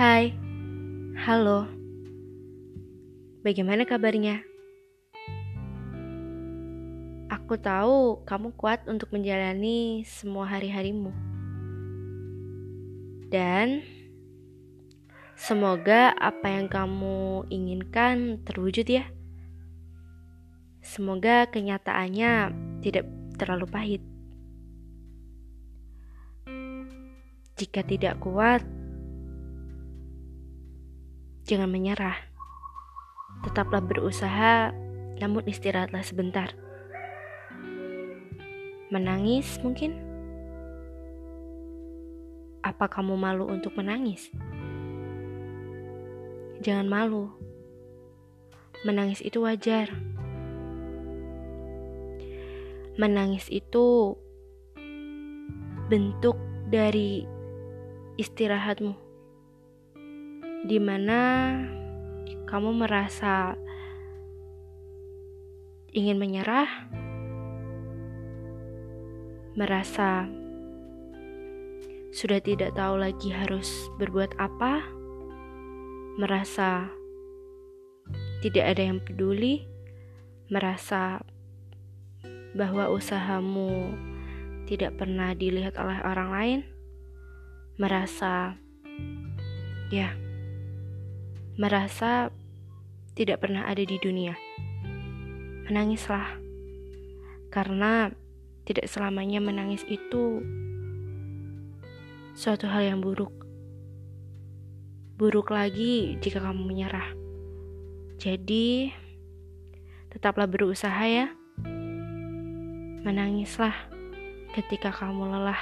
Hai, halo, bagaimana kabarnya? Aku tahu kamu kuat untuk menjalani semua hari-harimu, dan semoga apa yang kamu inginkan terwujud, ya. Semoga kenyataannya tidak terlalu pahit. Jika tidak kuat, jangan menyerah. Tetaplah berusaha, namun istirahatlah sebentar. Menangis mungkin? Apa kamu malu untuk menangis? Jangan malu. Menangis itu wajar. Menangis itu bentuk dari istirahatmu, di mana kamu merasa ingin menyerah, merasa sudah tidak tahu lagi harus berbuat apa, merasa tidak ada yang peduli, merasa bahwa usahamu tidak pernah dilihat oleh orang lain merasa ya merasa tidak pernah ada di dunia. Menangislah. Karena tidak selamanya menangis itu suatu hal yang buruk. Buruk lagi jika kamu menyerah. Jadi, tetaplah berusaha ya. Menangislah ketika kamu lelah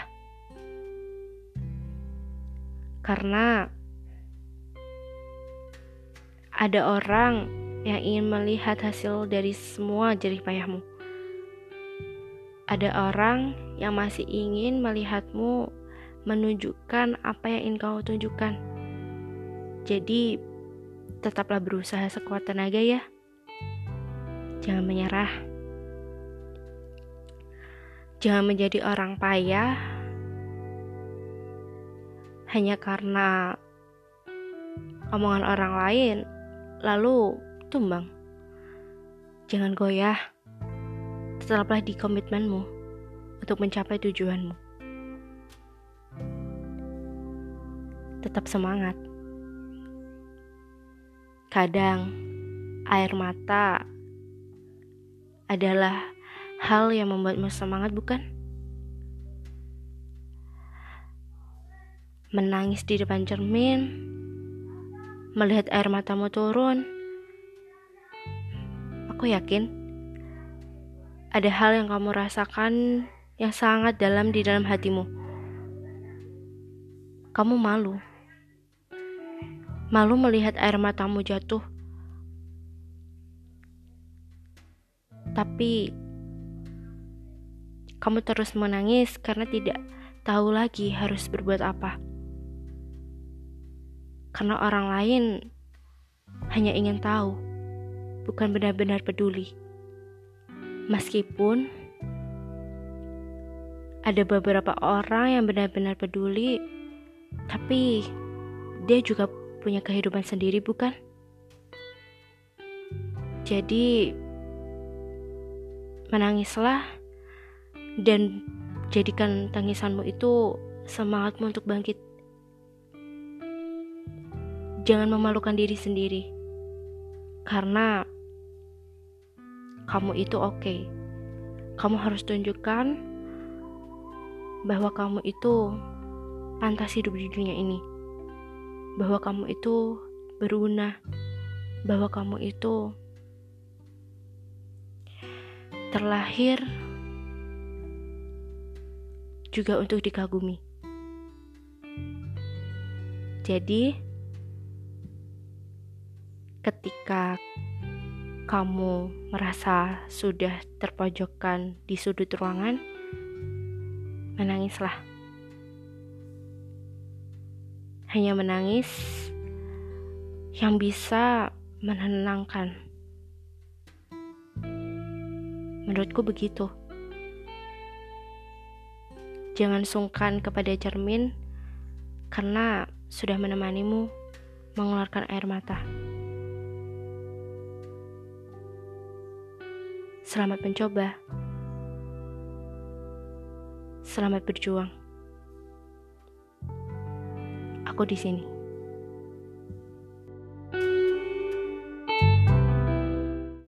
karena ada orang yang ingin melihat hasil dari semua jerih payahmu. Ada orang yang masih ingin melihatmu menunjukkan apa yang ingin kau tunjukkan. Jadi, tetaplah berusaha sekuat tenaga ya. Jangan menyerah. Jangan menjadi orang payah hanya karena omongan orang lain, lalu tumbang. Jangan goyah, tetaplah di komitmenmu untuk mencapai tujuanmu. Tetap semangat. Kadang air mata adalah hal yang membuatmu semangat, bukan? menangis di depan cermin, melihat air matamu turun. Aku yakin ada hal yang kamu rasakan yang sangat dalam di dalam hatimu. Kamu malu. Malu melihat air matamu jatuh. Tapi kamu terus menangis karena tidak tahu lagi harus berbuat apa karena orang lain hanya ingin tahu, bukan benar-benar peduli. Meskipun ada beberapa orang yang benar-benar peduli, tapi dia juga punya kehidupan sendiri, bukan? Jadi, menangislah dan jadikan tangisanmu itu semangatmu untuk bangkit. Jangan memalukan diri sendiri. Karena kamu itu oke. Okay. Kamu harus tunjukkan bahwa kamu itu pantas hidup di dunia ini. Bahwa kamu itu berguna. Bahwa kamu itu terlahir juga untuk dikagumi. Jadi, ketika kamu merasa sudah terpojokkan di sudut ruangan, menangislah. Hanya menangis yang bisa menenangkan. Menurutku begitu. Jangan sungkan kepada cermin karena sudah menemanimu mengeluarkan air mata. Selamat mencoba. Selamat berjuang. Aku di sini.